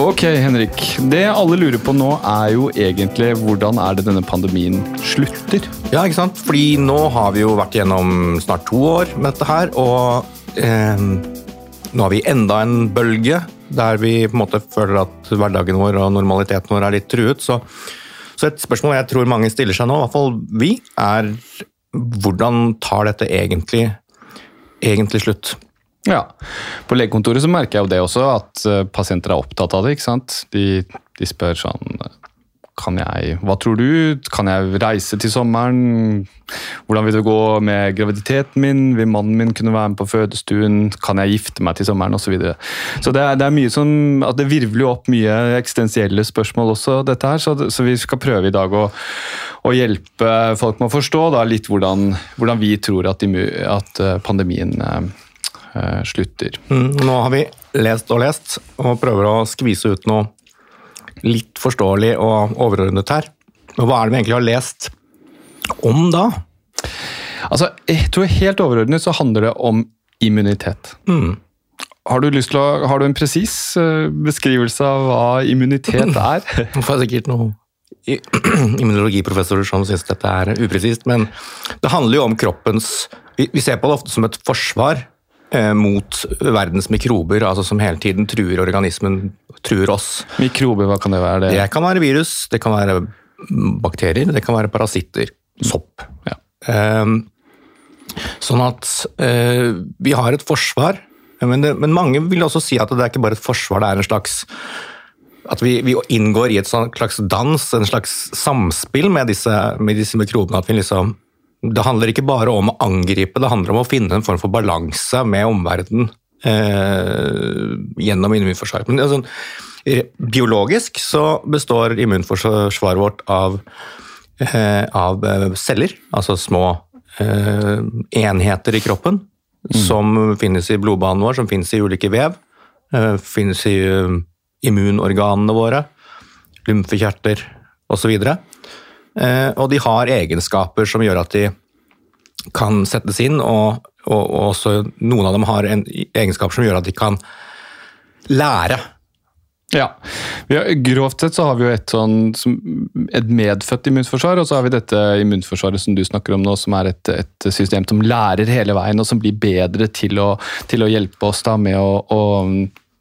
Ok, Henrik. Det alle lurer på nå, er jo egentlig hvordan er det denne pandemien slutter? Ja, ikke sant? Fordi nå har vi jo vært gjennom snart to år med dette her, og eh, nå har vi enda en bølge der vi på en måte føler at hverdagen vår og normaliteten vår er litt truet. Så, så et spørsmål jeg tror mange stiller seg nå, i hvert fall vi, er hvordan tar dette egentlig, egentlig slutt? Ja. På legekontoret så merker jeg jo det også, at eh, pasienter er opptatt av det. ikke sant? De, de spør sånn kan jeg, Hva tror du? Kan jeg reise til sommeren? Hvordan vil det gå med graviditeten min? Vil mannen min kunne være med på fødestuen? Kan jeg gifte meg til sommeren? Og Så, videre. så det er, det er mye som, at det virvler jo opp mye eksistensielle spørsmål også, dette her. Så, så vi skal prøve i dag å, å, hjelpe folk med å forstå da, litt hvordan, hvordan vi tror at, de, at eh, uh, slutter. Mm, nå har vi lest og lest, og prøver å skvise ut noe litt forståelig og overordnet her. Men hva er det vi egentlig har lest om da? Altså, jeg tror Helt overordnet så handler det om immunitet. Mm. Har du lyst til å, har du en presis eh, beskrivelse av hva immunitet er? Får jeg sikkert noen immunologiprofessorer som syns dette er upresist, men det handler jo om kroppens Vi ser på det ofte som et forsvar eh, mot verdens mikrober, altså som hele tiden truer organismen, truer oss. Mikrober, hva kan det være? Det, det kan være virus, det kan være bakterier, det kan være parasitter. Sopp. Ja. Um, sånn at uh, vi har et forsvar, men, det, men, mange vil også si at det er ikke bare et forsvar, det er en slags at vi, vi inngår i et slags dans, en slags samspill med disse, med disse mikrobene. at vi liksom det handler ikke bare om å angripe, det handler om å finne en form for balanse med omverdenen eh, gjennom immunforsvaret. Altså, biologisk så består immunforsvaret vårt av, eh, av eh, celler, altså små eh, enheter i kroppen, mm. som finnes i blodbanen vår, som finnes i ulike vev. Eh, finnes i eh, immunorganene våre, lymfekjerter osv. Eh, og de har egenskaper som gjør at de kan settes inn, og, og, og også noen av dem har en egenskap som gjør at de kan lære. Ja. Grovt sett så har vi jo et, sånn, et medfødt immunforsvar, og så har vi dette immunforsvaret som du snakker om nå, som er et, et system som lærer hele veien, og som blir bedre til å, til å hjelpe oss da med å, å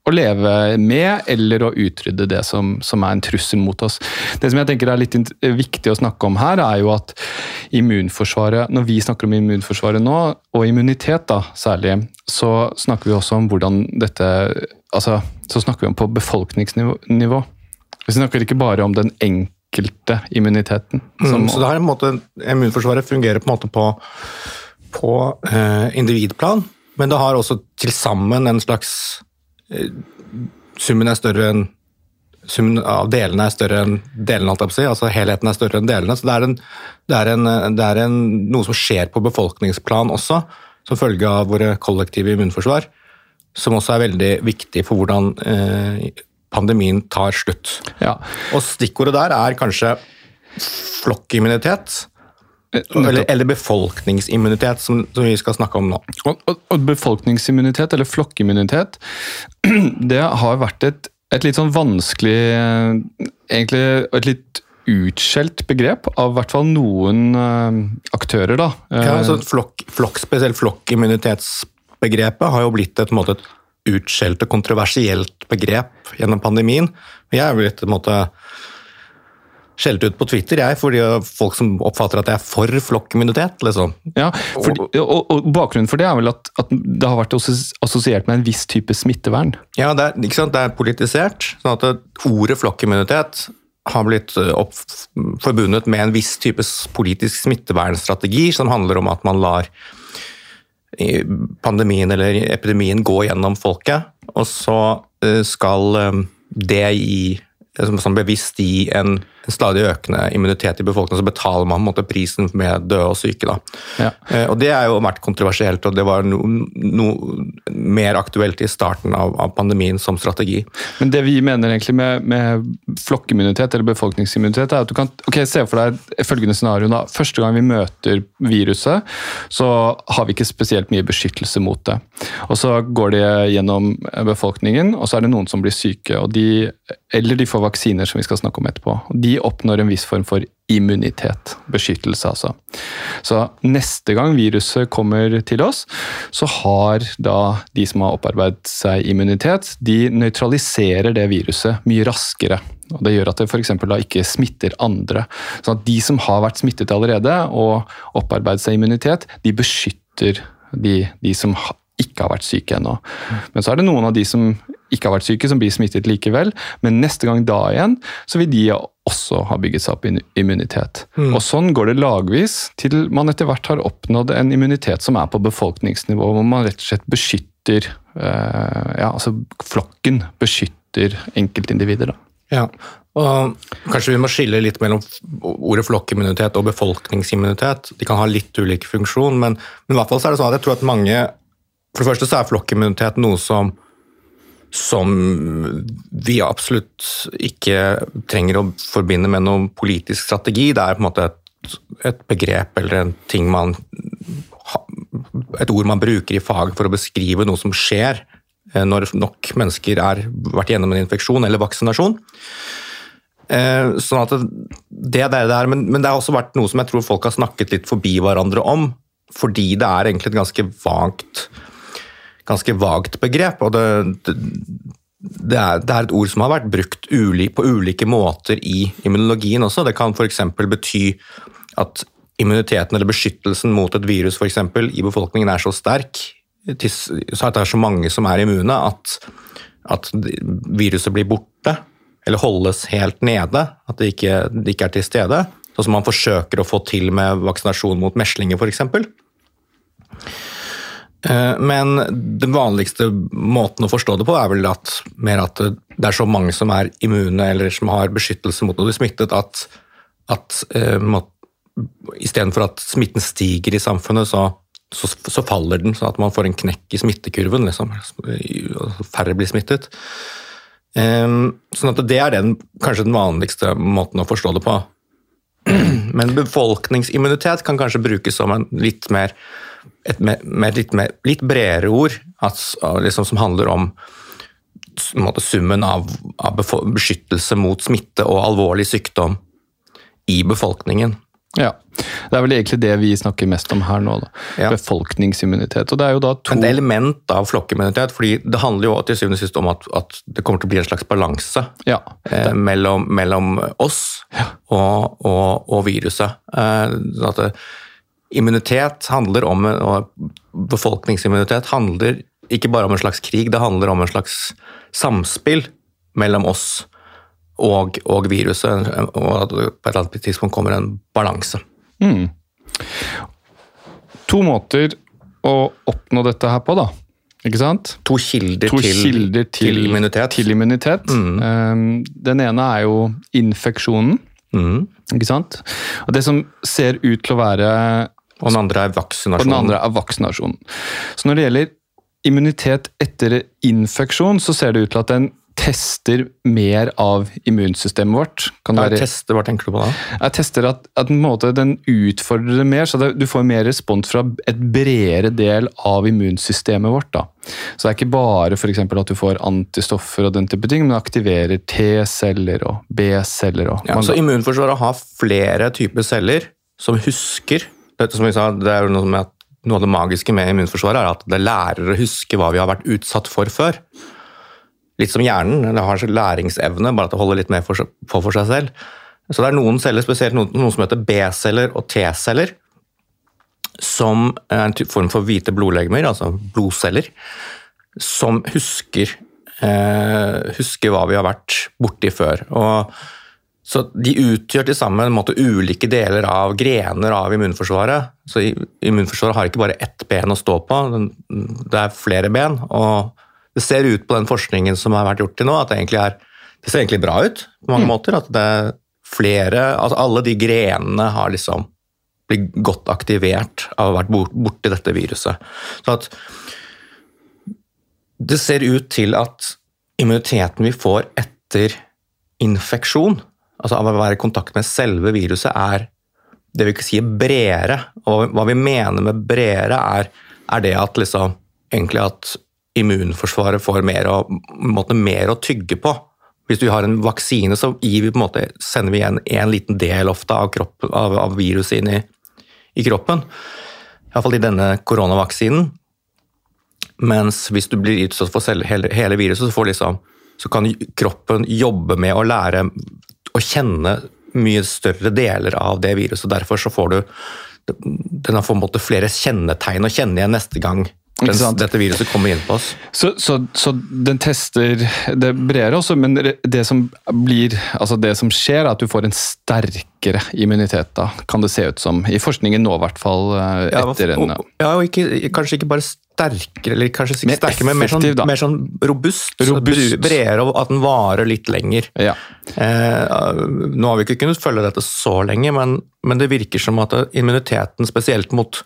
å leve med eller å utrydde det som, som, er en trussel mot oss. Det som jeg tenker er litt viktig å snakke om her, er jo at immunforsvaret Når vi snakker om immunforsvaret nå, og immunitet da, særlig, så snakker vi også om hvordan dette altså, Så snakker vi om på befolkningsnivå. Vi snakker ikke bare om den enkelte immuniteten. Mm, så det er en måte, Immunforsvaret fungerer på en måte på, på eh, individplan, men det har også til sammen en slags summen er større enn summen av delene er større enn delene. Altså helheten er større enn delene. Så det er, en, det er, en, det er en, noe som skjer på befolkningsplan også, som følge av våre kollektive immunforsvar, som også er veldig viktig for hvordan eh, pandemien tar slutt. Ja. Og stikkordet der er kanskje flokkimmunitet. Eh, eller, eller, befolkningsimmunitet, som, som, vi skal snakke om nå. Og, og, og befolkningsimmunitet, eller flokkimmunitet, det har vært et, et litt sånn vanskelig Egentlig et litt utskjelt begrep av i hvert fall noen uh, aktører, da. Ja, altså flokk, flokk, Spesielt flokkimmunitetsbegrepet har jo blitt et, måte, et utskjelt og kontroversielt begrep gjennom pandemien. Jeg er blitt en måte skjelt ut på Twitter, jeg, fordi folk som oppfatter at jeg er for flokkimmunitet. Liksom. Ja, for, og, og, Bakgrunnen for det er vel at, at, det har vært assosiert med en viss type smittevern? Ja, det er, det er politisert. sånn at Ordet flokkimmunitet har blitt eh, opp, forbundet med en viss type politisk smittevernstrategi, som handler om at man lar pandemien eller epidemien gå gjennom folket, og så eh, skal eh, det gi som bevisst gi en stadig økende immunitet i befolkningen, så betaler man måte, prisen med døde og syke. Ja. Eh, og Det har jo vært kontroversielt, og det var noe no, mer aktuelt i starten av, av, pandemien som strategi. Men det vi mener egentlig med, med flokkimmunitet eller befolkningsimmunitet, er at du kan ok, se for deg følgende scenario. da. Første gang vi møter viruset, så har vi ikke spesielt mye beskyttelse mot det. Og Så går det gjennom befolkningen, og så er det noen som blir syke. og de, Eller de får vaksiner, som vi skal snakke om etterpå. De oppnår en viss form for immunitet. Beskyttelse, altså. Så neste gang viruset kommer til oss, så har da de som har opparbeidet seg immunitet, de nøytraliserer det viruset mye raskere. Og Det gjør at det f.eks. da ikke smitter andre. Sånn at de som har vært smittet allerede og opparbeidet seg immunitet, de beskytter de, de som ikke har vært syke ennå. Men så er det noen av de som ikke har vært syke, som blir smittet likevel. Men neste gang da igjen, så vil de også ha bygget seg opp immunitet. Mm. Og Sånn går det lagvis til man etter hvert har oppnådd en immunitet som er på befolkningsnivå, hvor man rett og slett beskytter eh, ja, altså flokken beskytter enkeltindivider. da. Ja, og Kanskje vi må skille litt mellom ordet flokkimmunitet og befolkningsimmunitet. De kan ha litt ulik funksjon, men, men, i hvert fall så er det sånn at jeg tror at mange For det første så er flokkimmunitet noe som som vi absolutt ikke trenger å forbinde med noen politisk strategi. Det er på en måte et, et begrep eller en ting man Et ord man bruker i faget for å beskrive noe som skjer eh, når nok mennesker har vært gjennom en infeksjon eller vaksinasjon. Eh, sånn at det det det er, men, men det har også vært noe som jeg tror folk har snakket litt forbi hverandre om, fordi det er egentlig et ganske vagt ganske vagt begrep. og det, det, det, er, det, er, et ord som har vært brukt uli, på ulike måter i immunologien også. Det kan f.eks. bety at immuniteten eller beskyttelsen mot et virus for eksempel, i befolkningen er så sterk, så at det er så mange som er immune, at, at viruset blir borte, eller holdes helt nede. At det ikke, det ikke er til stede. Sånn som man forsøker å få til med vaksinasjon mot meslinger, f.eks. Eh, men den vanligste måten å forstå det på er vel at, mer at det er så mange som er immune eller som har beskyttelse mot å bli smittet, at, at uh, istedenfor at smitten stiger i samfunnet, så, så, så, faller den, sånn at man får en knekk i smittekurven. Liksom. Færre blir smittet. Um, sånn at det er den, kanskje den vanligste måten å forstå det på. Men befolkningsimmunitet kan kanskje brukes som en litt mer et med, med litt, med, litt, bredere ord, at, liksom, som handler om måte, summen av, av, beskyttelse mot smitte og alvorlig sykdom i befolkningen. Ja, Det er vel egentlig det vi snakker mest om her nå. Ja. Befolkningsimmunitet. og det er jo da to... En element av flokkimmunitet, fordi det handler jo til syvende og sist om at, at, det kommer til å bli en slags balanse ja, eh, mellom, mellom, oss ja. og, og, og, viruset. Eh, at det, immunitet handler om, og befolkningsimmunitet handler ikke bare om en slags krig, det handler om en slags samspill mellom oss og, og viruset, og at det på et eller annet tidspunkt kommer en balanse. Mm. To måter å oppnå dette her på, da. Ikke sant? To kilder, to til, kilder til, til, immunitet. Til immunitet. Mm. Um, den ene er jo infeksjonen. Mm. Ikke sant? Og Det som ser ut til å være og den andre er vaksinasjon. Og den andre er vaksinasjon. Så når det gjelder immunitet etter infeksjon, så ser det ut til at den tester mer av immunsystemet vårt. Kan være, tester, Hva tenker du på da? Jeg tester at, at måte, den utfordrer det mer, så det, du får mer respons fra et bredere del av immunsystemet vårt. Da. Så det er ikke bare for at du får antistoffer og den type ting, men det aktiverer T-celler og B-celler. Ja, så immunforsvaret har flere typer celler som husker dette som jeg sa, det er jo noe med at noe av det magiske med immunforsvaret er at det lærer å huske hva vi har vært utsatt for før. Litt som hjernen. Det har læringsevne, bare at det holder litt mer for, for, for seg selv. Så det er noen celler, spesielt noen, noen som heter B-celler og T-celler, som er en form for hvite blodlegemer, altså blodceller, som husker, eh, husker hva vi har vært borti før. Og så De utgjør til sammen måte, ulike deler av grener av immunforsvaret. Så Immunforsvaret har ikke bare ett ben å stå på, det er flere ben. og Det ser ut på den forskningen som har vært gjort til nå, at det, er, det ser egentlig bra ut på mange mm. måter. At det flere Altså alle de grenene har liksom blitt godt aktivert av å ha vært bort- borti dette viruset. Så at det ser ut til at immuniteten vi får etter infeksjon, altså av å være i kontakt med selve viruset, er det vi ikke si er bredere. Og hva vi mener med bredere, er, er det at liksom egentlig at immunforsvaret får mer å, måte, mer å tygge på. Hvis du har en vaksine, så vi måte, sender vi igjen en liten del ofte av, kroppen, av, av viruset inn i, i kroppen. Iallfall i denne koronavaksinen. Mens hvis du blir utsatt for hele, hele viruset, så, liksom, så kan kroppen jobbe med å lære å kjenne mye større deler av det viruset. Derfor så får du den har på en måte flere kjennetegn å kjenne igjen neste gang? Dette viruset kommer inn på oss. Så, så, så den tester det bredere også, men det som blir, altså det som skjer er at du får en sterkere immunitet da, kan det se ut som. I forskningen nå i hvert fall eh, etter en... og, ja, og ikke, kanskje ikke bare sterkere, eller kanskje ikke Mer sterkere, men mer sånn, mer sånn robust. Robust. Bredere, og at den varer litt lenger. Ja. Eh, nå har vi ikke kunnet følge dette så lenge, men, men det virker som at immuniteten, spesielt mot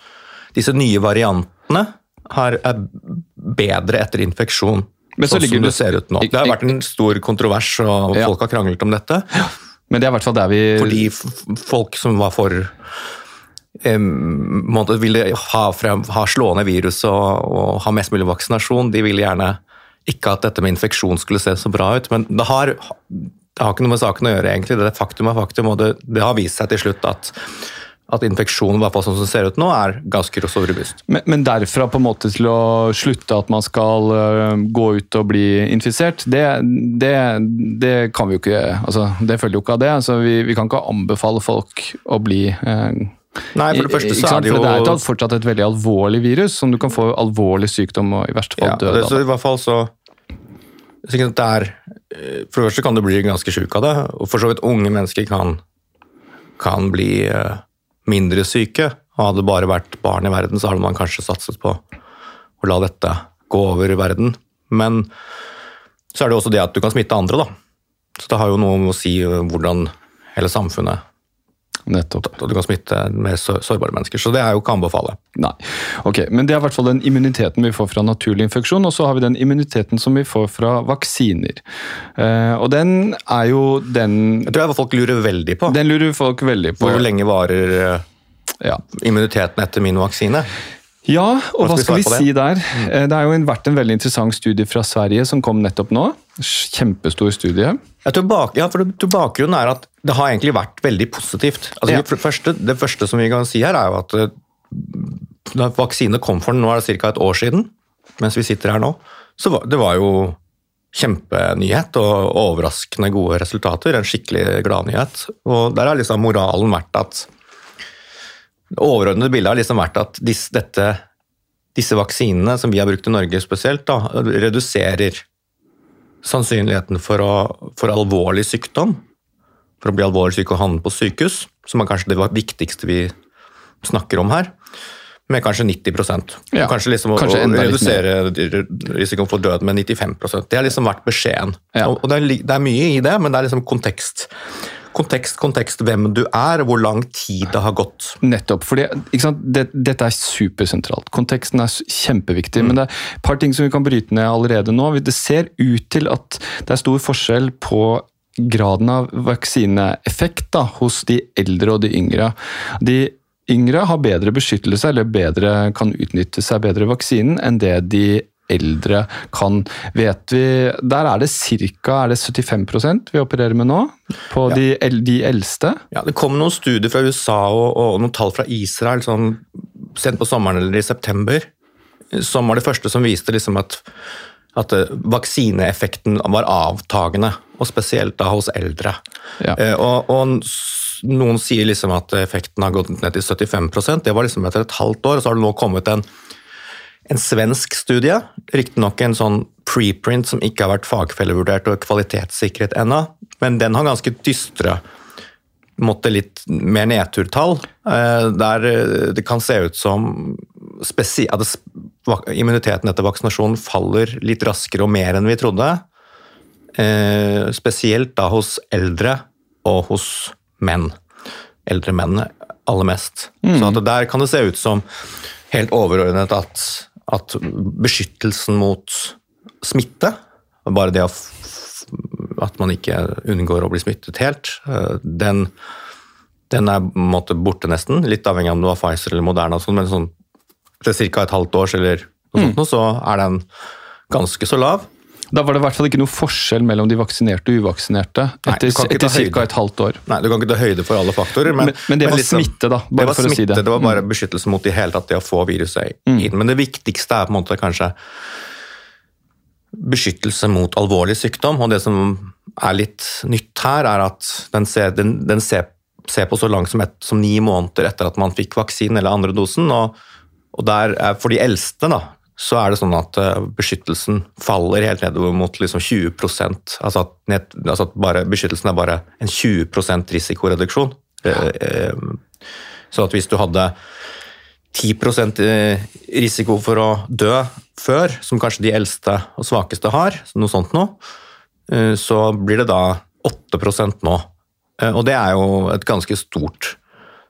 disse nye variantene, har, er bedre etter infeksjon. Men så sånn som det ser ut nå. Det har vært en stor kontrovers, og Ja. folk har kranglet om dette. Men det er i hvert fall der vi... Fordi folk som var for um, ville ha, frem, ha slående virus og, og ha mest mulig vaksinasjon, de ville gjerne ikke at dette med infeksjon skulle se så bra ut. Men det har, det har ikke noe med saken å gjøre, egentlig. Det faktum er faktum, og det, det har vist seg til slutt at, at infeksjonen i hvert fall sånn som det ser ut nå, er ganske så robust. Men, men derfra på en måte til å slutte at man skal øh, gå ut og bli infisert, det, det, det kan vi jo ikke altså, Det følger jo ikke av det. Altså, vi, vi kan ikke anbefale folk å bli øh, Nei, for det første så er det jo For det er et, fortsatt et veldig alvorlig virus, som du kan få alvorlig sykdom og i verste fall Ja, dø av. i hvert fall så så det er, eh, For det første kan du bli ganske sjuk av det, og for så vidt unge mennesker kan, kan bli eh, mindre syke. Hadde det bare vært barn i verden, så hadde man kanskje satset på å la dette gå over verden. Men så er det også det at du kan smitte andre, da. Så det har jo noe med å si eh, hvordan hele samfunnet Nettopp. Og du kan smitte mer sårbare mennesker. Så det er jo ikke å anbefale. Nei. Ok, Men det er i hvert fall den immuniteten vi får fra naturlig infeksjon, og så har vi den immuniteten som vi får fra vaksiner. Eh, og den er jo den Jeg tror jeg folk lurer veldig på. Den lurer folk veldig på. Hvor lenge varer eh, Ja. immuniteten etter min vaksine? Ja, og hva skal vi skal vi si der? Mm. Det har jo vært en veldig interessant studie fra Sverige som kom nettopp nå. Kjempestor studie. Jeg tror, bak, ja, for bakgrunnen er at det har egentlig vært veldig positivt. Altså, Ja. det, første, det første som vi kan si her, er jo at eh, da vaksine kom for den, nå er det ca. et år siden, mens vi sitter her nå, så var, det var jo kjempenyhet og overraskende gode resultater. En skikkelig gladnyhet. Og der har liksom moralen vært at Det overordnede bildet har liksom vært at disse, dette, disse vaksinene, som vi har brukt i Norge spesielt, da, reduserer sannsynligheten for, å, for alvorlig sykdom, for å bli alvorlig syk og havne på sykehus, som er kanskje det viktigste vi snakker om her, med kanskje 90 Ja, Kanskje liksom kanskje å redusere risikoen for død med 95% Det har liksom vært beskjeden. Ja. Og, og det, er, det er mye i det, men det er liksom kontekst. Kontekst, kontekst, hvem du er, hvor lang tid det har gått. Nettopp. fordi? Det, Dette er supersentralt. Konteksten er kjempeviktig. Mm. Men det er et par ting som vi kan bryte ned allerede nå. Det ser ut til at det er stor forskjell på graden av vaksineeffekt da, hos de eldre og de yngre. De yngre har bedre beskyttelse, eller bedre, kan utnytte seg bedre vaksinen, enn det de eldre kan. Vet vi, Der er det ca. 75% vi opererer med nå, på Ja. de, el- de eldste. Ja, Det kom noen studier fra USA og, og noen tall fra Israel sånn sent på sommeren eller i september, som var det første som viste liksom at, at eh, vaksineeffekten var avtagende, og spesielt da hos eldre. Ja. Eh, og, og noen sier liksom at effekten har gått ned til 75% Det var liksom etter et halvt år, og så har det nå kommet en, en svensk studie, riktignok en sånn preprint som ikke har vært fagfellevurdert og kvalitetssikret ennå, men den har ganske dystre måtte litt mer nedturtall, eh, der eh, det kan se ut som immuniteten etter vaksinasjon faller litt raskere og mer enn vi trodde. Eh, Spesielt da hos eldre og hos menn. Eldre menn aller mest. Mm. Så der kan det se ut som helt overordnet at, at beskyttelsen mot smitte, bare det at man ikke unngår å bli smittet helt, eh, den, den er på en måte borte nesten. Litt avhengig av om det var Pfizer eller Moderna, sånn, men sånn, til ca. et halvt års eller noe mm. sånt, så er den ganske så lav. Da var det i hvert fall ikke noe forskjell mellom de vaksinerte og uvaksinerte etter, etter ca. et halvt år. Nei, Du kan ikke ta høyde for alle faktorer. Men, men, men det var liksom, smitte, da. Bare det var for smitte, å si det. Det var bare mm. beskyttelse mot i hele tatt det å få viruset inn. Mm. Men det viktigste er på en måte kanskje beskyttelse mot alvorlig sykdom. Og det som er litt nytt her, er at den ser, den, den ser, ser på så langt som, et, som, ni måneder etter at man fikk vaksinen eller andre dosen. Og, og der er, for de eldste da, så er det sånn at eh, beskyttelsen faller helt nedover mot liksom 20 altså at, ned, altså at bare, beskyttelsen er bare en 20 risikoreduksjon. Ja. Eh, eh, så at hvis du hadde 10% risiko for å dø før, som kanskje de eldste og svakeste har, noe sånt nå, så blir det da 8% nå. Og det er jo et ganske stort,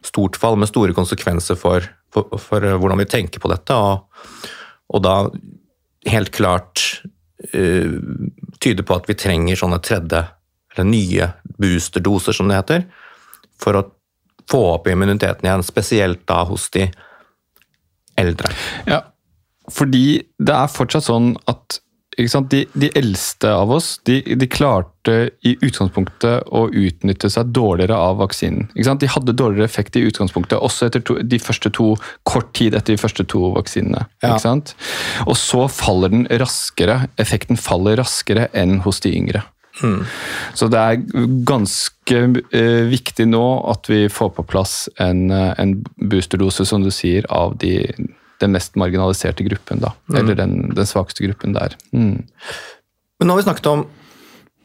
stort fall med store konsekvenser for, for, for hvordan vi tenker på dette. og og da helt klart uh, tyder på at vi trenger sånne tredje, eller nye boosterdoser, som det heter, for å få opp immuniteten igjen, spesielt da hos de eldre. Ja, fordi det er fortsatt sånn at de, de, eldste av oss de, de, klarte i utgangspunktet å utnytte seg dårligere av vaksinen. De hadde dårligere effekt i utgangspunktet, også etter to, de første to, kort tid etter de første to vaksinene. Ja. Og så faller den raskere, effekten faller raskere enn hos de yngre. Hmm. Så det er ganske uh, viktig nå at vi får på plass en, uh, en boosterdose, som du sier, av de den mest marginaliserte gruppen, da. Mm. Eller den, den, svakeste gruppen der. Mm. Men nå har vi snakket om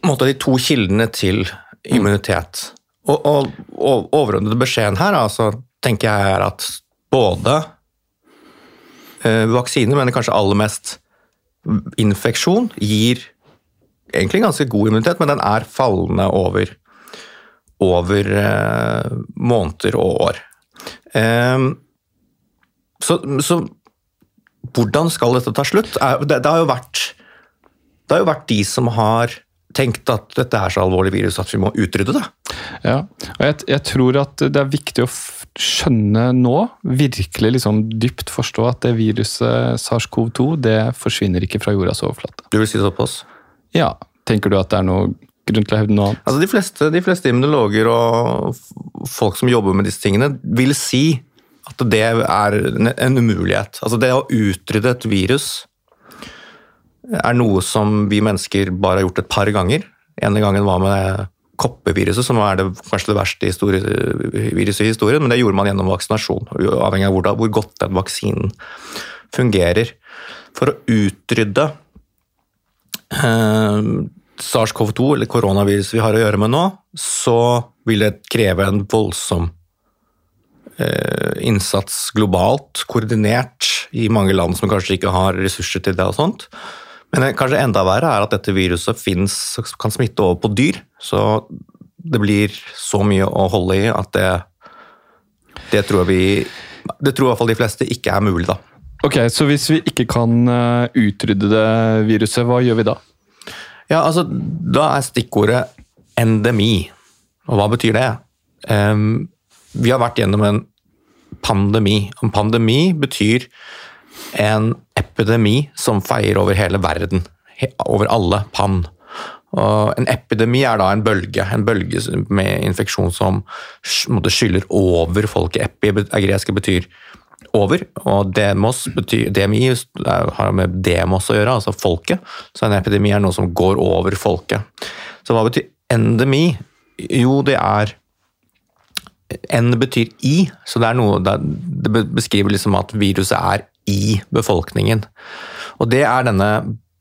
måte, de to kildene til immunitet. Og, og, og overordnede beskjeden her altså, tenker jeg er at både eh, vaksiner, men kanskje aller mest infeksjon, gir egentlig ganske god immunitet, men den er fallende over, over eh, måneder og år. Eh, så, så, hvordan skal dette ta slutt? Det, det, har vært, det, har jo vært, de som har tenkt at dette er så alvorlig virus at vi må utrydde det. Ja, og jeg, jeg tror at det er viktig å skjønne nå, virkelig liksom dypt forstå at det viruset SARS-CoV-2 det forsvinner ikke fra jordas overflate. Du vil si såpass? Ja. Tenker du at det er noe grunn til å hevde noe annet? Altså de fleste, de fleste immunologer og folk som jobber med disse tingene, vil si at det er en umulighet. Altså det å utrydde et virus er noe som vi mennesker bare har gjort et par ganger. ene gangen var med koppeviruset, som er det, kanskje det verste historie, viruset i historien, men det gjorde man gjennom vaksinasjon, avhengig av hvor, hvor godt den vaksinen fungerer. For å utrydde eh, SARS-CoV-2, eller koronaviruset vi har å gjøre med nå, så vil det kreve en voldsom innsats globalt, koordinert i mange land som kanskje ikke har ressurser til det. og sånt. Men kanskje enda verre er at dette viruset finnes, kan smitte over på dyr. Så det blir så mye å holde i at det, det tror vi Det tror i hvert fall de fleste ikke er mulig, da. Ok, Så hvis vi ikke kan eh, utrydde det viruset, hva gjør vi da? Ja, altså, Da er stikkordet endemi. Og hva betyr det? Um, vi har vært gjennom en pandemi. En pandemi betyr en epidemi som feier over hele verden. Over alle pann. Og en epidemi er da en bølge, en bølge med infeksjon som skyller over folket. Epi er gresk betyr over, og demos betyr, demi har med demos å gjøre, altså folket. Så en epidemi er noe som går over folket. Så hva betyr endemi? Jo, det er N betyr i, så det, noe, det beskriver liksom at viruset er i befolkningen. Og det er denne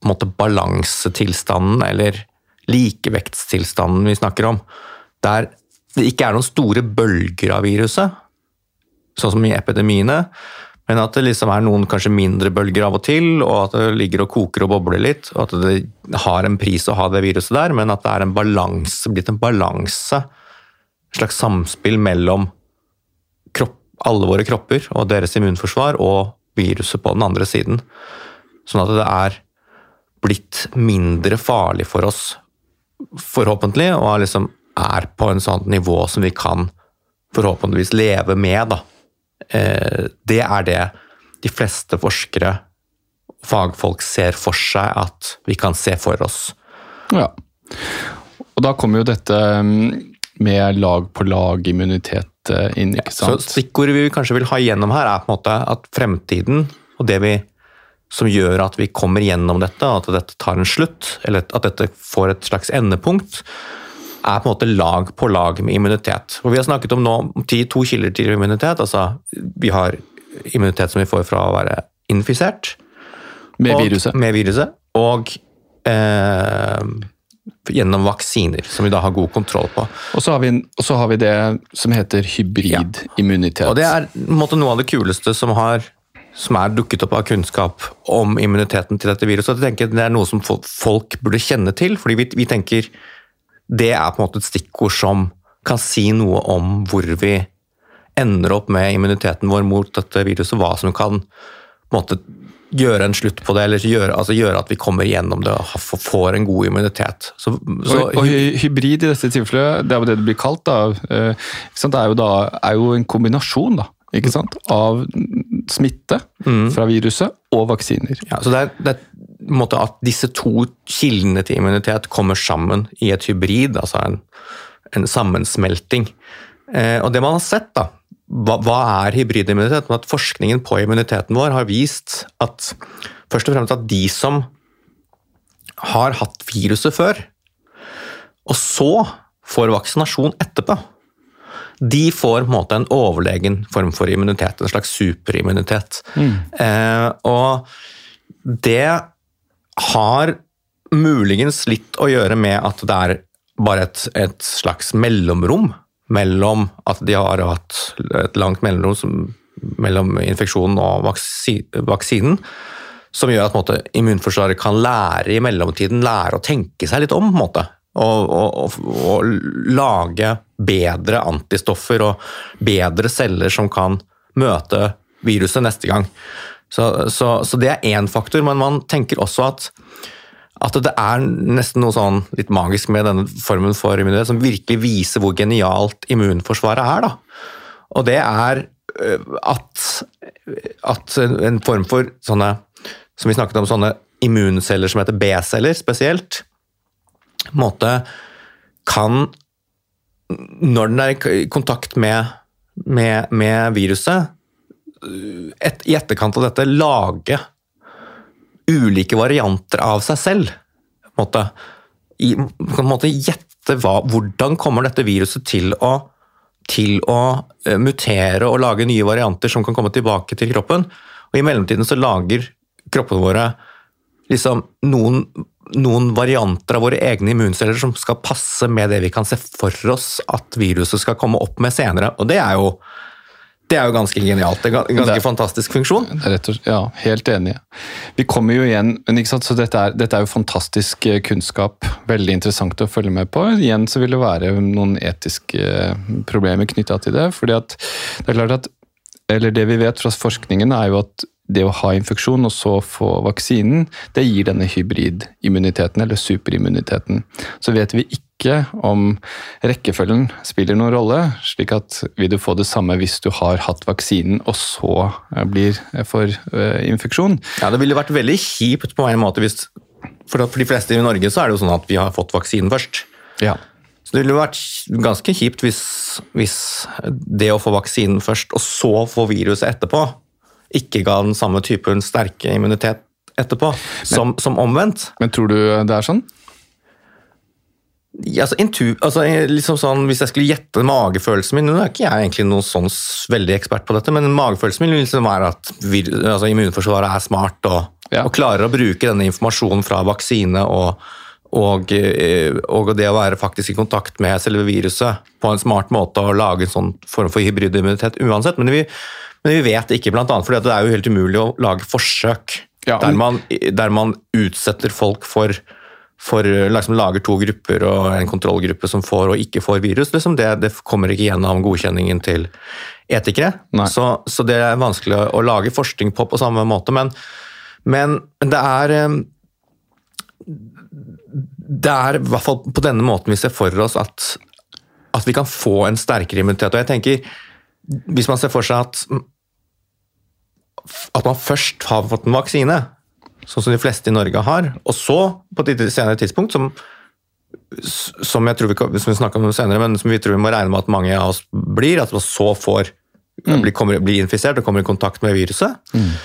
måte, balansetilstanden, eller likevektstilstanden vi snakker om, der det ikke er noen store bølger av viruset, sånn som i epidemiene, men at det liksom er noen kanskje mindre bølger av og til, og at det ligger og koker og bobler litt, og at det har en pris å ha det viruset der, men at det er en balanse, blitt en balanse slags samspill mellom kropp, alle våre kropper og deres immunforsvar og viruset på den andre siden. Sånn at det er blitt mindre farlig for oss, forhåpentlig, og liksom er på en sånn nivå som vi kan forhåpentligvis leve med. Eh, det er det de fleste forskere fagfolk ser for seg at vi kan se for oss. Ja. Og da kommer jo dette med lag-på-lag-immunitet eh, inn, ikke sant? Ja, så Stikkordet vi kanskje vil ha igjennom her, er på en måte at fremtiden og det vi som gjør at vi kommer gjennom dette, at dette tar en slutt, eller at dette får et slags endepunkt, er på en måte lag på lag med immunitet. Og Vi har snakket om nå to kilder til immunitet. altså Vi har immunitet som vi får fra å være infisert. Med og, viruset. Med viruset. Og eh, gjennom vaksiner, som vi da har god kontroll på. Og så har vi, har vi det som heter hybridimmunitet. Ja. Og Det er måte, noe av det kuleste som, har, som er dukket opp av kunnskap om immuniteten til dette viruset. Jeg tenker Det er noe som folk burde kjenne til, fordi vi, vi tenker det er på en måte et stikkord som kan si noe om hvor vi ender opp med immuniteten vår mot dette viruset, hva som kan måte gjøre en slutt på det, eller gjøre, altså gjøre at vi kommer gjennom det og får en god immunitet. Så, så, og, og, hybrid i dette tilfellet, det er jo det det blir kalt, da, eh, det er jo, da, er jo en kombinasjon da, av smitte mm. fra viruset og vaksiner. Ja, så det er, det er måte at disse to kildene til immunitet kommer sammen i et hybrid, altså en, en sammensmelting. Eh, og det man har sett, da, hva, hva er hybridimmunitet? At forskningen på immuniteten vår har vist at først og fremst at de som har hatt viruset før, og så får vaksinasjon etterpå, de får på en måte en overlegen form for immunitet, en slags superimmunitet. Mm. Eh, og det har muligens litt å gjøre med at det er bare et, et slags mellomrom mellom at de har hatt et langt mellomrom mellom infeksjonen og vaksinen, som gjør at måte, immunforsvaret kan lære i mellomtiden lære å tenke seg litt om. Måte, og, og, og, lage bedre antistoffer og bedre celler som kan møte viruset neste gang. Så, så, så det er én faktor, men man tenker også at, at det er nesten noe sånn litt magisk med denne formen for immunitet som virkelig viser hvor genialt immunforsvaret er. Da. Og det er øh, at, at en form for sånne Som vi snakket om, sånne immunceller som heter B-celler spesielt, måte kan Når den er i kontakt med, med, med viruset, et, i etterkant av dette lage ulike varianter av seg selv. Måte, i, på en måte gjette hva, hvordan kommer dette viruset til å, til å uh, mutere og lage nye varianter som kan komme tilbake til kroppen. Og I mellomtiden så lager kroppene våre liksom noen, noen varianter av våre egne immunceller som skal passe med det vi kan se for oss at viruset skal komme opp med senere. Og det er jo det er jo ganske genialt. En ganske det, fantastisk funksjon. Rett og, ja, helt enig. Vi kommer jo igjen, men ikke sant, så dette er, dette er, jo fantastisk eh, kunnskap. Veldig interessant å følge med på. Igjen så vil det være noen etiske eh, problemer knytta til det. fordi at det er klart at, eller Det vi vet fra forskningen, er jo at det å ha infeksjon og så få vaksinen, det gir denne hybridimmuniteten, eller superimmuniteten. Så vet vi ikke om rekkefølgen spiller noen rolle, slik at vil du få det samme hvis du har hatt vaksinen og så eh, blir for uh, infeksjon. Ja, Det ville vært veldig kjipt på en måte hvis for de fleste i Norge så er det jo sånn at vi har fått vaksinen først. Ja. Så det ville vært ganske kjipt hvis, hvis det å få vaksinen først, og så få viruset etterpå, ikke ga den samme typen sterke immunitet etterpå, men, som, som, omvendt. Men tror du det er sånn? Ja, altså, intu, altså, liksom sånn, Hvis jeg skulle gjette magefølelsen min Nå er ikke jeg egentlig noen sånn veldig ekspert på dette, men magefølelsen min liksom være at vi, altså, immunforsvaret er smart og, ja. og, klarer å bruke denne informasjonen fra vaksine og, og, eh, og, det å være faktisk i kontakt med selve viruset på en smart måte og lage en sånn form for hybridimmunitet uansett. Men vi, men vi vet ikke, bl.a. fordi det er jo helt umulig å lage forsøk ja, der, man, der, man, utsetter folk for for liksom lager to grupper og en kontrollgruppe som får og ikke får virus. Liksom det, det, kommer ikke gjennom godkjenningen til etikere. Så, så, det er vanskelig å, lage forskning på på samme måte. Men, men det er eh, Det er i hvert fall på denne måten vi ser for oss at, at vi kan få en sterkere immunitet. Og jeg tenker, Hvis man ser for seg at, at man først har fått en vaksine, sånn som de fleste i Norge har. Og så, på et senere tidspunkt, som, som jeg tror vi, som vi om senere, men som vi tror vi må regne med at mange av oss blir, at man så får mm. blir, kommer, blir, infisert og kommer i kontakt med viruset. Mm.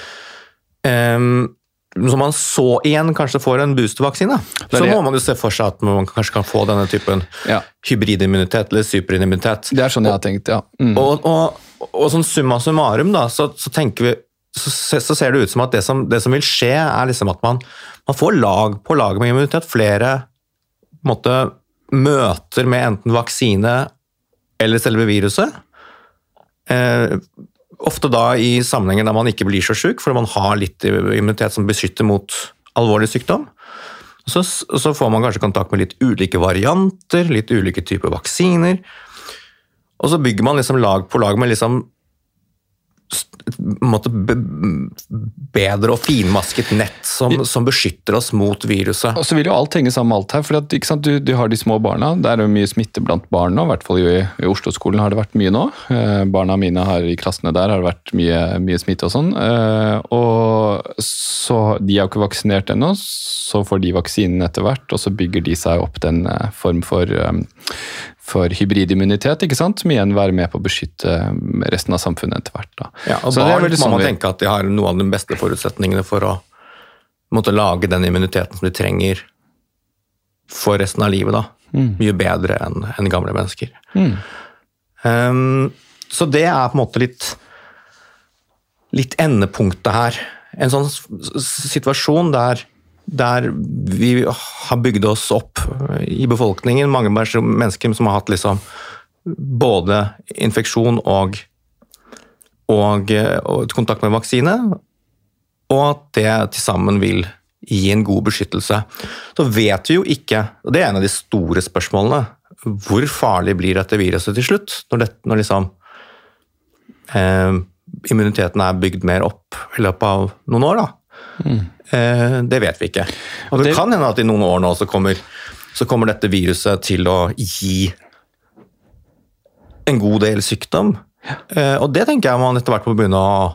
Um, så man så igjen kanskje får en boostervaksine, så må man jo se for seg at man kanskje kan få denne typen ja. hybridimmunitet eller superimmunitet. Det er sånn jeg har tenkt, ja. Mm. Og, og, og, og, sånn summa summarum, da, så, så tenker vi så, så, ser det ut som at det som, det som vil skje, er liksom at man, man, får lag på lag med immunitet. Flere måte, møter med enten vaksine eller selve viruset. Eh, ofte da i sammenhenger der man ikke blir så syk, fordi man har litt immunitet som beskytter mot alvorlig sykdom. Så, så, får man kanskje kontakt med litt ulike varianter, litt ulike typer vaksiner. Og så bygger man liksom lag på lag med liksom måte, bedre og finmasket nett som, som, beskytter oss mot viruset. Og så vil jo alt henge sammen med alt her. for at, du, du, har de små barna. Det er jo mye smitte blant barn nå. I hvert fall i, i Oslo-skolen har det vært mye nå. Eh, barna mine har, i klassene der har det vært mye, mye smitte og sånn. Eh, og så De er jo ikke vaksinert ennå, så får de vaksinen etter hvert, og så bygger de seg opp den eh, form for um, for hybridimmunitet, ikke sant? som igjen være med på å beskytte resten av samfunnet etter hvert. Da. Ja, og Så barn må sånn man tenke at de har noen av de beste forutsetningene for å måtte lage den immuniteten som de trenger for resten av livet. da. Mm. Mye bedre enn en gamle mennesker. Mm. Um, så det er på en måte litt, litt endepunktet her. En sånn situasjon der der vi har bygd oss opp i befolkningen, mange mennesker som har hatt liksom både infeksjon og, og, og kontakt med vaksine, og at det til sammen vil gi en god beskyttelse. Så vet vi jo ikke, og det er en av de store spørsmålene, hvor farlig blir dette viruset til slutt? Når, det, når liksom eh, immuniteten er bygd mer opp i løpet av noen år, da. Mm. Eh, det vet vi ikke. Og det, kan hende at i noen år nå så kommer, så kommer dette viruset til å gi en god del sykdom. Eh, og det tenker jeg man etter hvert må begynne å,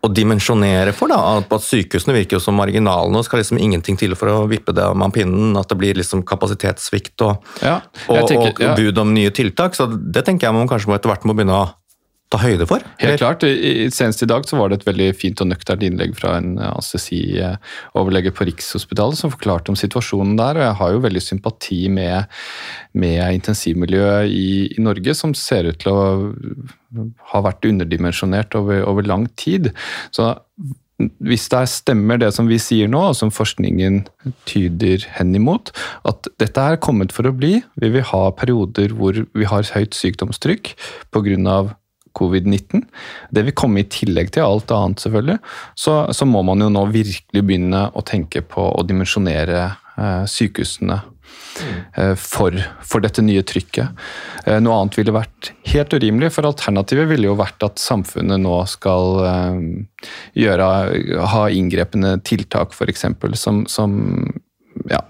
å dimensjonere for. da, At sykehusene virker jo som marginalene og skal liksom ingenting til for å vippe det om pinnen. At det blir liksom kapasitetssvikt og, ja, tenker, og, og bud om nye tiltak. Så det tenker jeg man kanskje må etter hvert må begynne å ta høyde for? Helt klart. I, Senest i dag så var det et veldig fint og nøkternt innlegg fra en eh, anestesi-overlege på Rikshospitalet som forklarte om situasjonen der. og Jeg har jo veldig sympati med, med intensivmiljøet i, i, Norge, som ser ut til å ha vært underdimensjonert over, over lang tid. Så hvis det stemmer det som vi sier nå, og som forskningen tyder hen imot, at dette er kommet for å bli, vi vil ha perioder hvor vi har høyt sykdomstrykk pga covid-19. Det vil komme i tillegg til alt annet, selvfølgelig. Så, så, må man jo nå virkelig begynne å tenke på å dimensjonere eh, sykehusene eh, for, for, dette nye trykket. Eh, noe annet ville vært helt urimelig, for alternativet ville jo vært at samfunnet nå skal eh, gjøre, ha inngrepende tiltak, f.eks., som, som ja,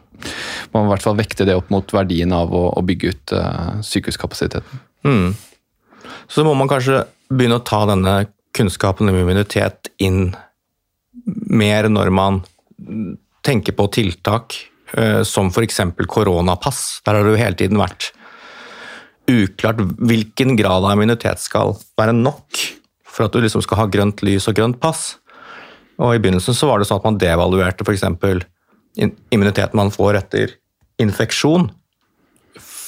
man må i hvert fall vekte det opp mot verdien av å, å bygge ut uh, sykehuskapasiteten. Mm. Så må man kanskje begynne å ta denne kunnskapen om immunitet inn mer når man tenker på tiltak eh, som f.eks. koronapass. Der har det jo hele tiden vært uklart hvilken grad av immunitet skal være nok for at du liksom skal ha grønt lys og grønt pass. Og I begynnelsen så var det sånn at man devaluerte f.eks. immuniteten man får etter infeksjon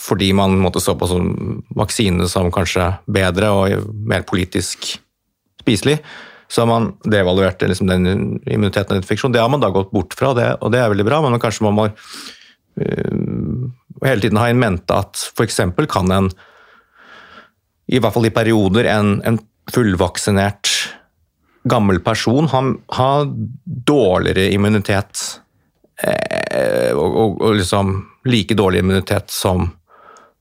fordi man måtte så på som vaksinene som kanskje bedre og mer politisk spiselig. Så har man devaluert liksom den immuniteten og infeksjonen. Det har man da gått bort fra, det, og det er veldig bra, men kanskje man må uh, hele tiden ha i mente at f.eks. kan en, i hvert fall i perioder, en, en fullvaksinert gammel person ha, ha dårligere immunitet eh, og, og, og liksom like dårlig immunitet som,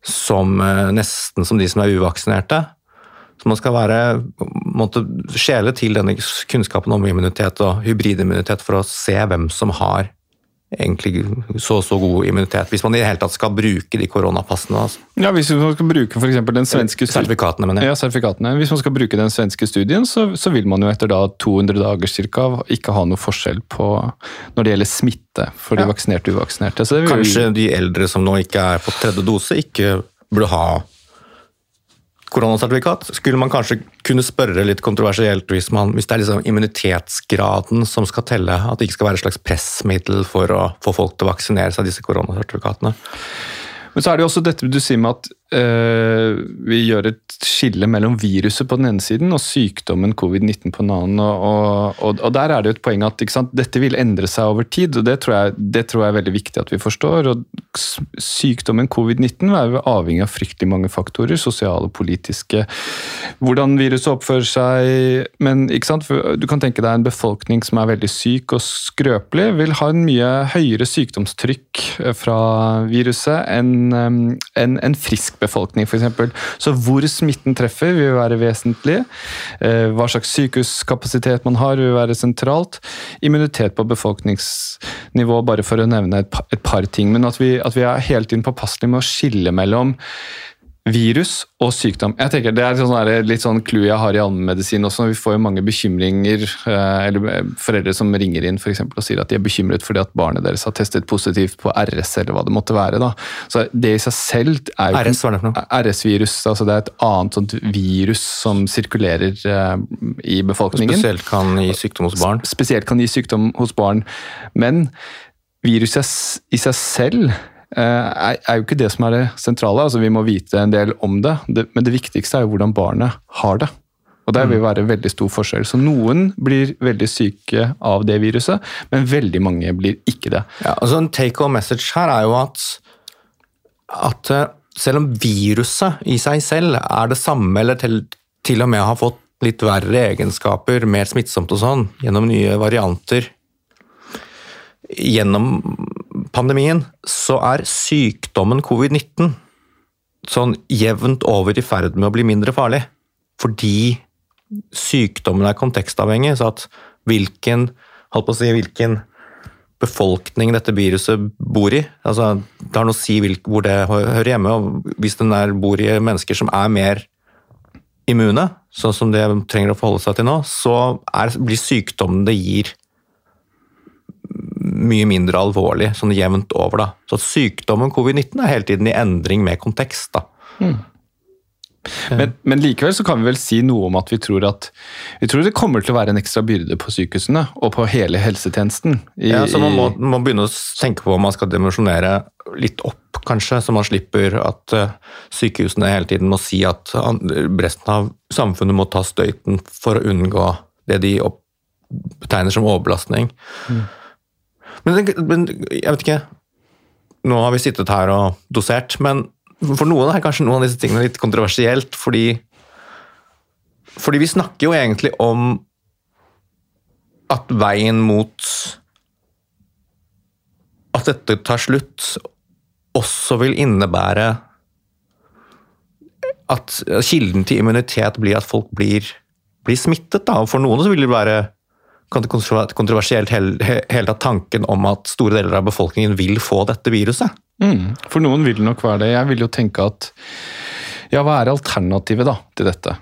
som eh, nesten som de som er uvaksinerte. Så man skal være, måtte skjele til denne kunnskapen om immunitet og hybridimmunitet for å se hvem som har egentlig så så god immunitet, hvis man i det hele tatt skal bruke de koronapassene. Altså. Ja, Hvis man skal bruke for den svenske Sertifikatene, mener jeg. Ja, sertifikatene. Hvis man skal bruke den svenske studien, så, så vil man jo etter da 200 dager cirka ikke ha noe forskjell på når det gjelder smitte for de ja. vaksinerte og uvaksinerte. Kanskje de eldre som nå ikke er på tredje dose, ikke burde ha koronasertifikat, skulle man kanskje kunne spørre litt kontroversielt hvis, man, hvis det er liksom immunitetsgraden som skal telle, at det ikke skal være et slags pressmiddel for å få folk til å vaksinere seg disse koronasertifikatene. Men så er det jo også dette du sier med at vi gjør et skille mellom viruset på den ene siden og sykdommen covid-19 på den annen. Og, og, og, der er det jo et poeng at sant, dette vil endre seg over tid, og det tror, jeg, det tror, jeg, er veldig viktig at vi forstår. og Sykdommen covid-19 er jo avhengig av fryktelig mange faktorer, sosiale og politiske. Hvordan viruset oppfører seg. Men du kan tenke deg en befolkning som er veldig syk og skrøpelig, vil ha en mye høyere sykdomstrykk fra viruset enn en, en, en frisk befolkning, f.eks. Så hvor smitten treffer, vil være vesentlig. Eh, hva slags sykehuskapasitet man har, vil være sentralt. Immunitet på befolkningsnivå, bare for å nevne et, par ting. Men at vi, at vi er hele tiden påpasselige med å skille mellom virus og sykdom. Jeg tenker Det er sånn litt sånn clou jeg har i allmennmedisin også. Vi får jo mange bekymringer, eh, eller eh, foreldre som ringer inn for eksempel, og sier at de er bekymret fordi at barnet deres har testet positivt på RS, eller hva det måtte være. da. Så Det i seg selv er jo RS, hva er det for noe? RS-virus. altså Det er et annet sånt virus som sirkulerer uh, i befolkningen. Spesielt kan gi sykdom hos barn? Spesielt kan gi sykdom hos barn. Men viruset i seg selv Eh, er jo ikke det som er det sentrale. altså Vi må vite en del om det, men det viktigste er jo hvordan barnet har det. Og Der vil det mm. være veldig stor forskjell. Så Noen blir veldig syke av det viruset, men veldig mange blir ikke det. Ja, altså En take home message her er jo at, at eh, selv om viruset i seg selv er det samme, eller til, til og med har fått litt verre egenskaper, mer smittsomt og sånn, gjennom nye varianter gjennom pandemien, så er sykdommen covid-19 sånn jevnt over i ferd med å bli mindre farlig. Fordi sykdommen er kontekstavhengig, så at hvilken, holdt på å si, hvilken befolkning dette viruset bor i. Altså, det har noe å si hvor det hører hjemme. og Hvis den er, bor i mennesker som er mer immune, sånn som det trenger å forholde seg til nå, så er, blir sykdommen det gir, mye mindre alvorlig sånn jevnt over. da. Så Sykdommen covid-19 er hele tiden i endring med kontekst. da. Mm. Men, men, likevel så kan vi vel si noe om at vi tror at vi tror det kommer til å være en ekstra byrde på sykehusene og på hele helsetjenesten. I, ja, så Man må, må, begynne å tenke på om man skal dimensjonere litt opp, kanskje, så man slipper at uh, sykehusene hele tiden må si at resten av samfunnet må ta støyten for å unngå det de betegner som overbelastning. Mm. Men, men, jeg vet ikke Nå har vi sittet her og dosert, men for noen er kanskje noen av disse tingene litt kontroversielt, fordi Fordi vi snakker jo egentlig om at veien mot At dette tar slutt, også vil innebære at kilden til immunitet blir at folk blir, blir smittet. Da. For noen så vil det være kontroversielt hele tatt tanken om at store deler av befolkningen vil få dette viruset. Mm, for noen vil nok være det. Jeg vil jo tenke at ja, hva er alternativet da til dette?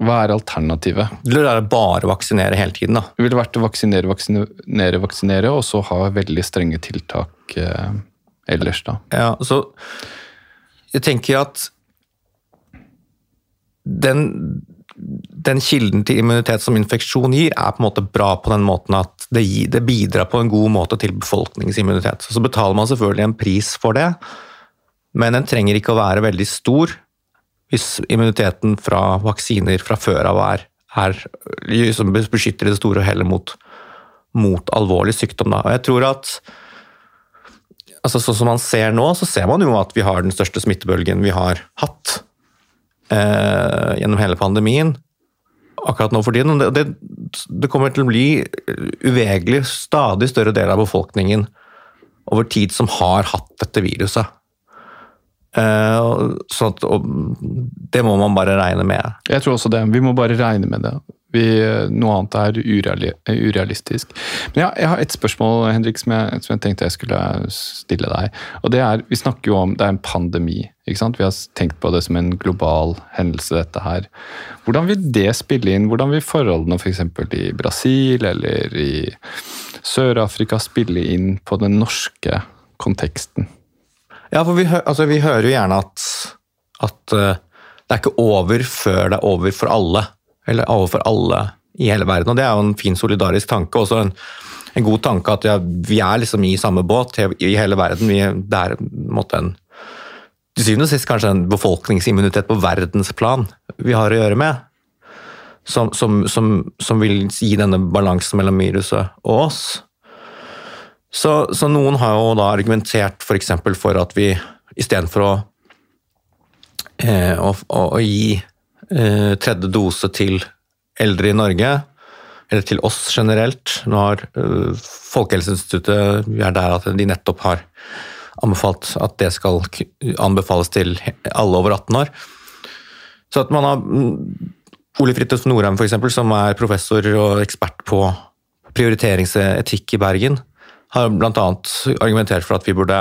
Hva er alternativet? Det er være bare vaksinere hele tiden, da. Det ville vært å vaksinere, vaksinere, vaksinere, og så ha veldig strenge tiltak eh, ellers, da. Ja, så jeg tenker at den den kilden til immunitet som infeksjon gir, er på en måte bra på den måten at det, gir, det bidrar på en god måte til befolkningens immunitet. Så betaler man selvfølgelig en pris for det, men den trenger ikke å være veldig stor hvis immuniteten fra vaksiner fra før av er, er liksom beskytter det store og heller mot, mot alvorlig sykdom. Da. Og jeg tror at altså Sånn som man ser nå, så ser man jo at vi har den største smittebølgen vi har hatt eh, gjennom hele pandemien akkurat nå for tiden. Det, det, det, kommer til å bli uvegerlig stadig større del av befolkningen over tid som har hatt dette viruset. Uh, så at, det må man bare regne med. Jeg tror også det. Vi må bare regne med det. Vi, noe annet er ureali urealistisk. Men ja, jeg har et spørsmål Henrik, som jeg, som jeg, tenkte jeg skulle stille deg. Og det er, Vi snakker jo om det er en pandemi. ikke sant? Vi har tenkt på det som en global hendelse, dette her. Hvordan vil det spille inn? Hvordan vil forholdene f.eks. For i Brasil eller i Sør-Afrika spille inn på den norske konteksten? Ja, for vi, altså, vi hører jo gjerne at, at uh, det er ikke over før det er over for alle. Eller overfor alle i hele verden. Og det er jo en fin solidarisk tanke. Også en, en god tanke at ja, vi er liksom i samme båt i hele verden. Vi, det er måtte en til syvende og sist kanskje en befolkningsimmunitet på verdensplan vi har å gjøre med som, som, som, som, vil gi denne balansen mellom viruset og oss. Så, så noen har jo da argumentert f.eks. For, for at vi istedenfor å, eh, å, å, gi eh, tredje dose til eldre i Norge, eller til oss generelt Nå har eh, Folkehelseinstituttet vi er der at de nettopp har anbefalt at det skal anbefales til alle over 18 år. Så at man har Ole Fridtjof Norheim, f.eks., som er professor og ekspert på prioriteringsetikk i Bergen, har bl.a. argumentert for at vi burde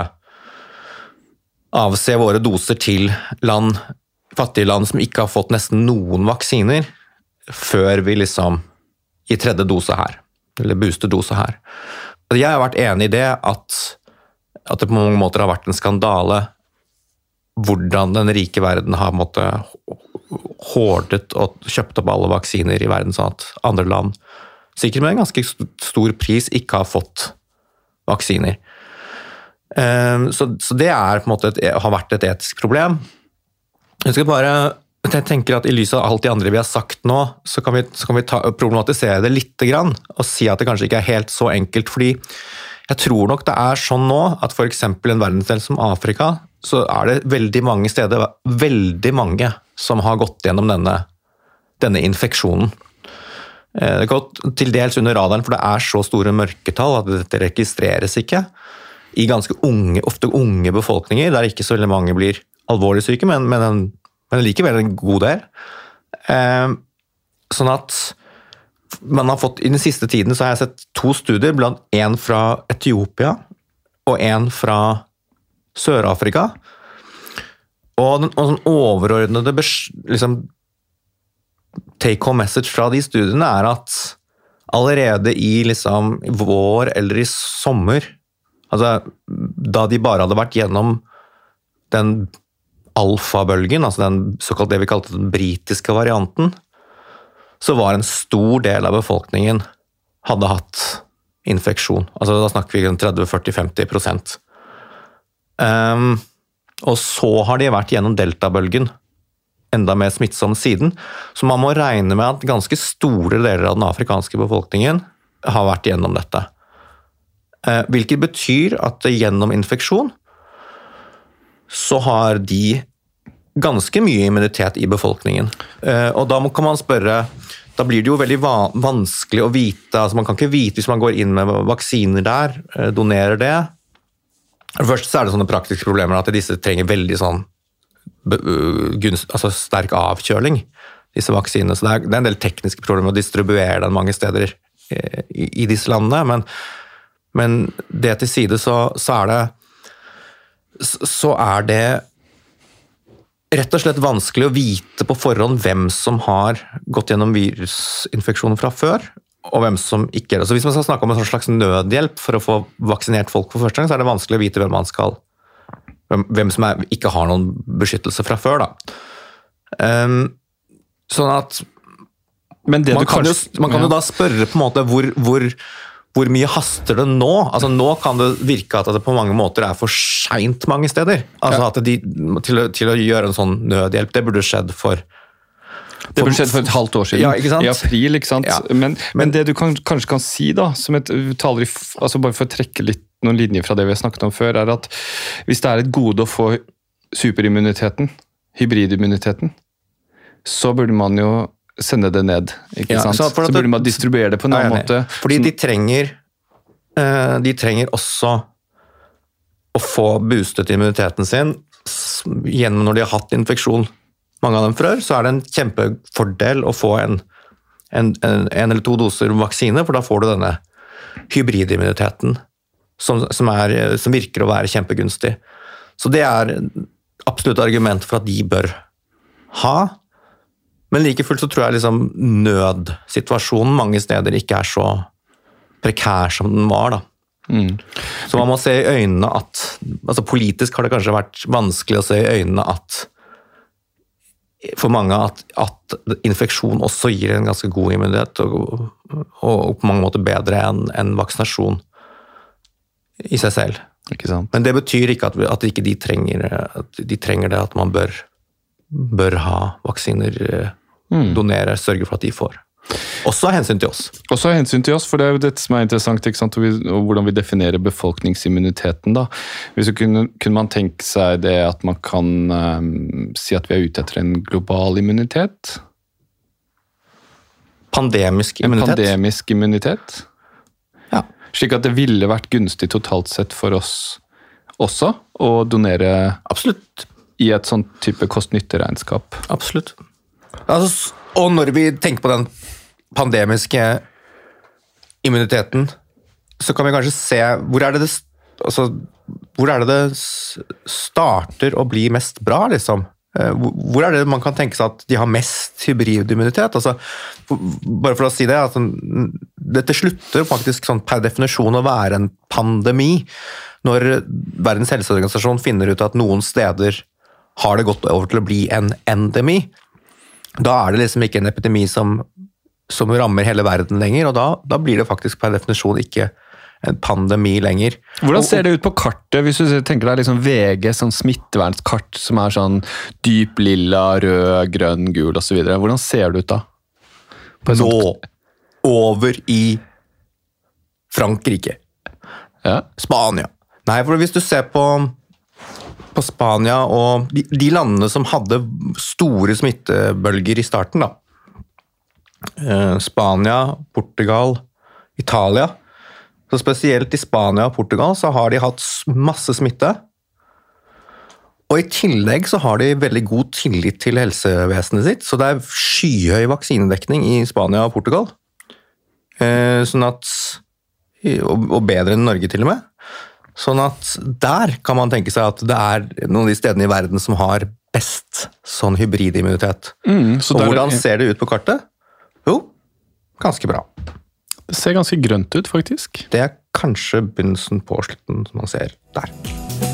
avse våre doser til land, fattige land som ikke har fått nesten noen vaksiner, før vi liksom gir tredje dose her, eller boosterdose her. Jeg har vært enig i det at, at det på mange måter har vært en skandale hvordan den rike verden har måttet hårdet og kjøpt opp alle vaksiner i verden, sånn at andre land, sikkert med en ganske stor pris, ikke har fått vaksiner. Ehm, så, det er, et, har vært et etisk problem. Jeg skal bare jeg tenker at I lys av alt de andre vi har sagt nå, så kan vi, så kan vi ta, problematisere det litt og si at det kanskje ikke er helt så enkelt. fordi jeg tror nok det er sånn nå at f.eks. en verdensdel som Afrika, så er det veldig mange steder veldig mange som har gått gjennom denne, denne infeksjonen. Eh, det går til dels under radaren, for det er så store mørketall at dette registreres ikke. I ganske unge, ofte unge befolkninger, der ikke så veldig mange blir alvorlig syke, men, men, en, men likevel en god del. Eh, sånn at man har fått, I den siste tiden så har jeg sett to studier, blant én fra Etiopia og én fra Sør-Afrika, og den, og den overordnede liksom, take home message fra de studiene er at allerede i liksom, vår eller i sommer, altså, da de bare hadde vært gjennom den alfabølgen, altså den såkalt det vi kalte den britiske varianten, så var en stor del av befolkningen hadde hatt infeksjon. Altså, da snakker vi om 30-40-50 um, og så har de vært gjennom deltabølgen, enda mer smittsom siden. Så man må regne med at ganske store deler av den afrikanske befolkningen har vært gjennom dette. Eh, hvilket betyr at gjennom infeksjon så har de ganske mye immunitet i befolkningen. Eh, og da kan man spørre da blir det jo veldig vanskelig å vite altså Man kan ikke vite hvis man går inn med vaksiner der, eh, donerer det, Først så er det sånne praktiske problemer at disse trenger veldig sånn gunst, altså sterk avkjøling, disse vaksinene. Så det er, det er, en del tekniske problemer å distribuere den mange steder i, i disse landene. Men, men, det til side, så, så, er det Så er det rett og slett vanskelig å vite på forhånd hvem som har gått gjennom virusinfeksjoner fra før, og hvem som ikke er det. Så Hvis man skal snakke om en slags nødhjelp for å få vaksinert folk for første gang, så er det vanskelig å vite hvem man skal hvem, som er, ikke har noen beskyttelse fra før. da. Um, sånn at man, kan kanskje, jo, man, kan jo, da spørre på en måte hvor, hvor, hvor, mye haster det nå? Altså Nå kan det virke at det på mange måter er for seint mange steder. Altså ja. at de, til, til, å gjøre en sånn nødhjelp. Det burde skjedd for det burde skjedd for et halvt år siden. Ja? I april. ikke sant? Ja. Men, men, det du kan, kanskje kan si, da, som et taler, altså bare for å trekke litt noen linjer fra det vi har snakket om før, er at hvis det er et gode å få superimmuniteten, hybridimmuniteten, så burde man jo sende det ned. ikke ja, sant? Så, så, burde man distribuere det på en annen måte. Fordi de trenger, eh, de trenger også å få boostet immuniteten sin gjennom når de har hatt infeksjon, mange av dem før, så er det en kjempefordel å få en, en, en, en eller to doser vaksine, for da får du denne hybridimmuniteten som, som, er, som virker å være kjempegunstig. Så det er absolutt argument for at de bør ha. Men like fullt så tror jeg liksom nødsituasjonen mange steder ikke er så prekær som den var. da. Mm. Så man må se i øynene at altså Politisk har det kanskje vært vanskelig å se i øynene at for mange at, at infeksjon også gir en ganske god immunitet, og, og, og på mange måter bedre enn en vaksinasjon i seg selv. Men det betyr ikke at, at ikke de, trenger, at de trenger det, at man bør, bør ha vaksiner, mm. donere, sørge for at de får. Også av hensyn til oss. Også av hensyn til oss, for det er jo dette som er interessant, og, vi, og, hvordan vi definerer befolkningsimmuniteten. da. Hvis kunne, kunne, man tenke seg det at man kan um, si at vi er ute etter en global immunitet? Pandemisk immunitet? En pandemisk immunitet. Slik at det ville vært gunstig totalt sett for oss også å donere Absolutt. i et sånt type kost-nytte-regnskap. Absolutt. Altså, og når vi tenker på den pandemiske immuniteten, så kan vi kanskje se hvor er det det, altså, hvor er det, det starter å bli mest bra, liksom? Eh, hvor er det man kan tenke seg at de har mest hybridimmunitet? Altså, bare for å si det, altså, Dette slutter faktisk sånn per definisjon å være en pandemi når Verdens helseorganisasjon finner ut at noen steder har det gått over til å bli en endemi. Da er det liksom ikke en epidemi som, som rammer hele verden lenger, og da, da, blir det faktisk per definisjon ikke en pandemi lenger. Hvordan ser det ut på kartet, hvis du tenker deg liksom VG, sånn smittevernskart som er sånn dyp lilla, rød, grønn, gul osv. Hvordan ser det ut da? Nå over i Frankrike. Ja. Spania. Nei, for hvis du ser på på Spania og de, de, landene som hadde store smittebølger i starten, da. Eh, Spania, Portugal, Italia. Så spesielt i Spania og Portugal så har de hatt masse smitte. Og i tillegg så har de veldig god tillit til helsevesenet sitt, så det er skyhøy vaksinedekning i Spania og Portugal. Eh, sånn at Og bedre enn Norge, til og med. Sånn at der kan man tenke seg at det er noen av de stedene i verden som har best sånn hybridimmunitet. Mm, så og hvordan ser det ut på kartet? Jo, ganske bra. Ser ganske grønt ut, faktisk. Det er kanskje begynnelsen på slutten som man ser der.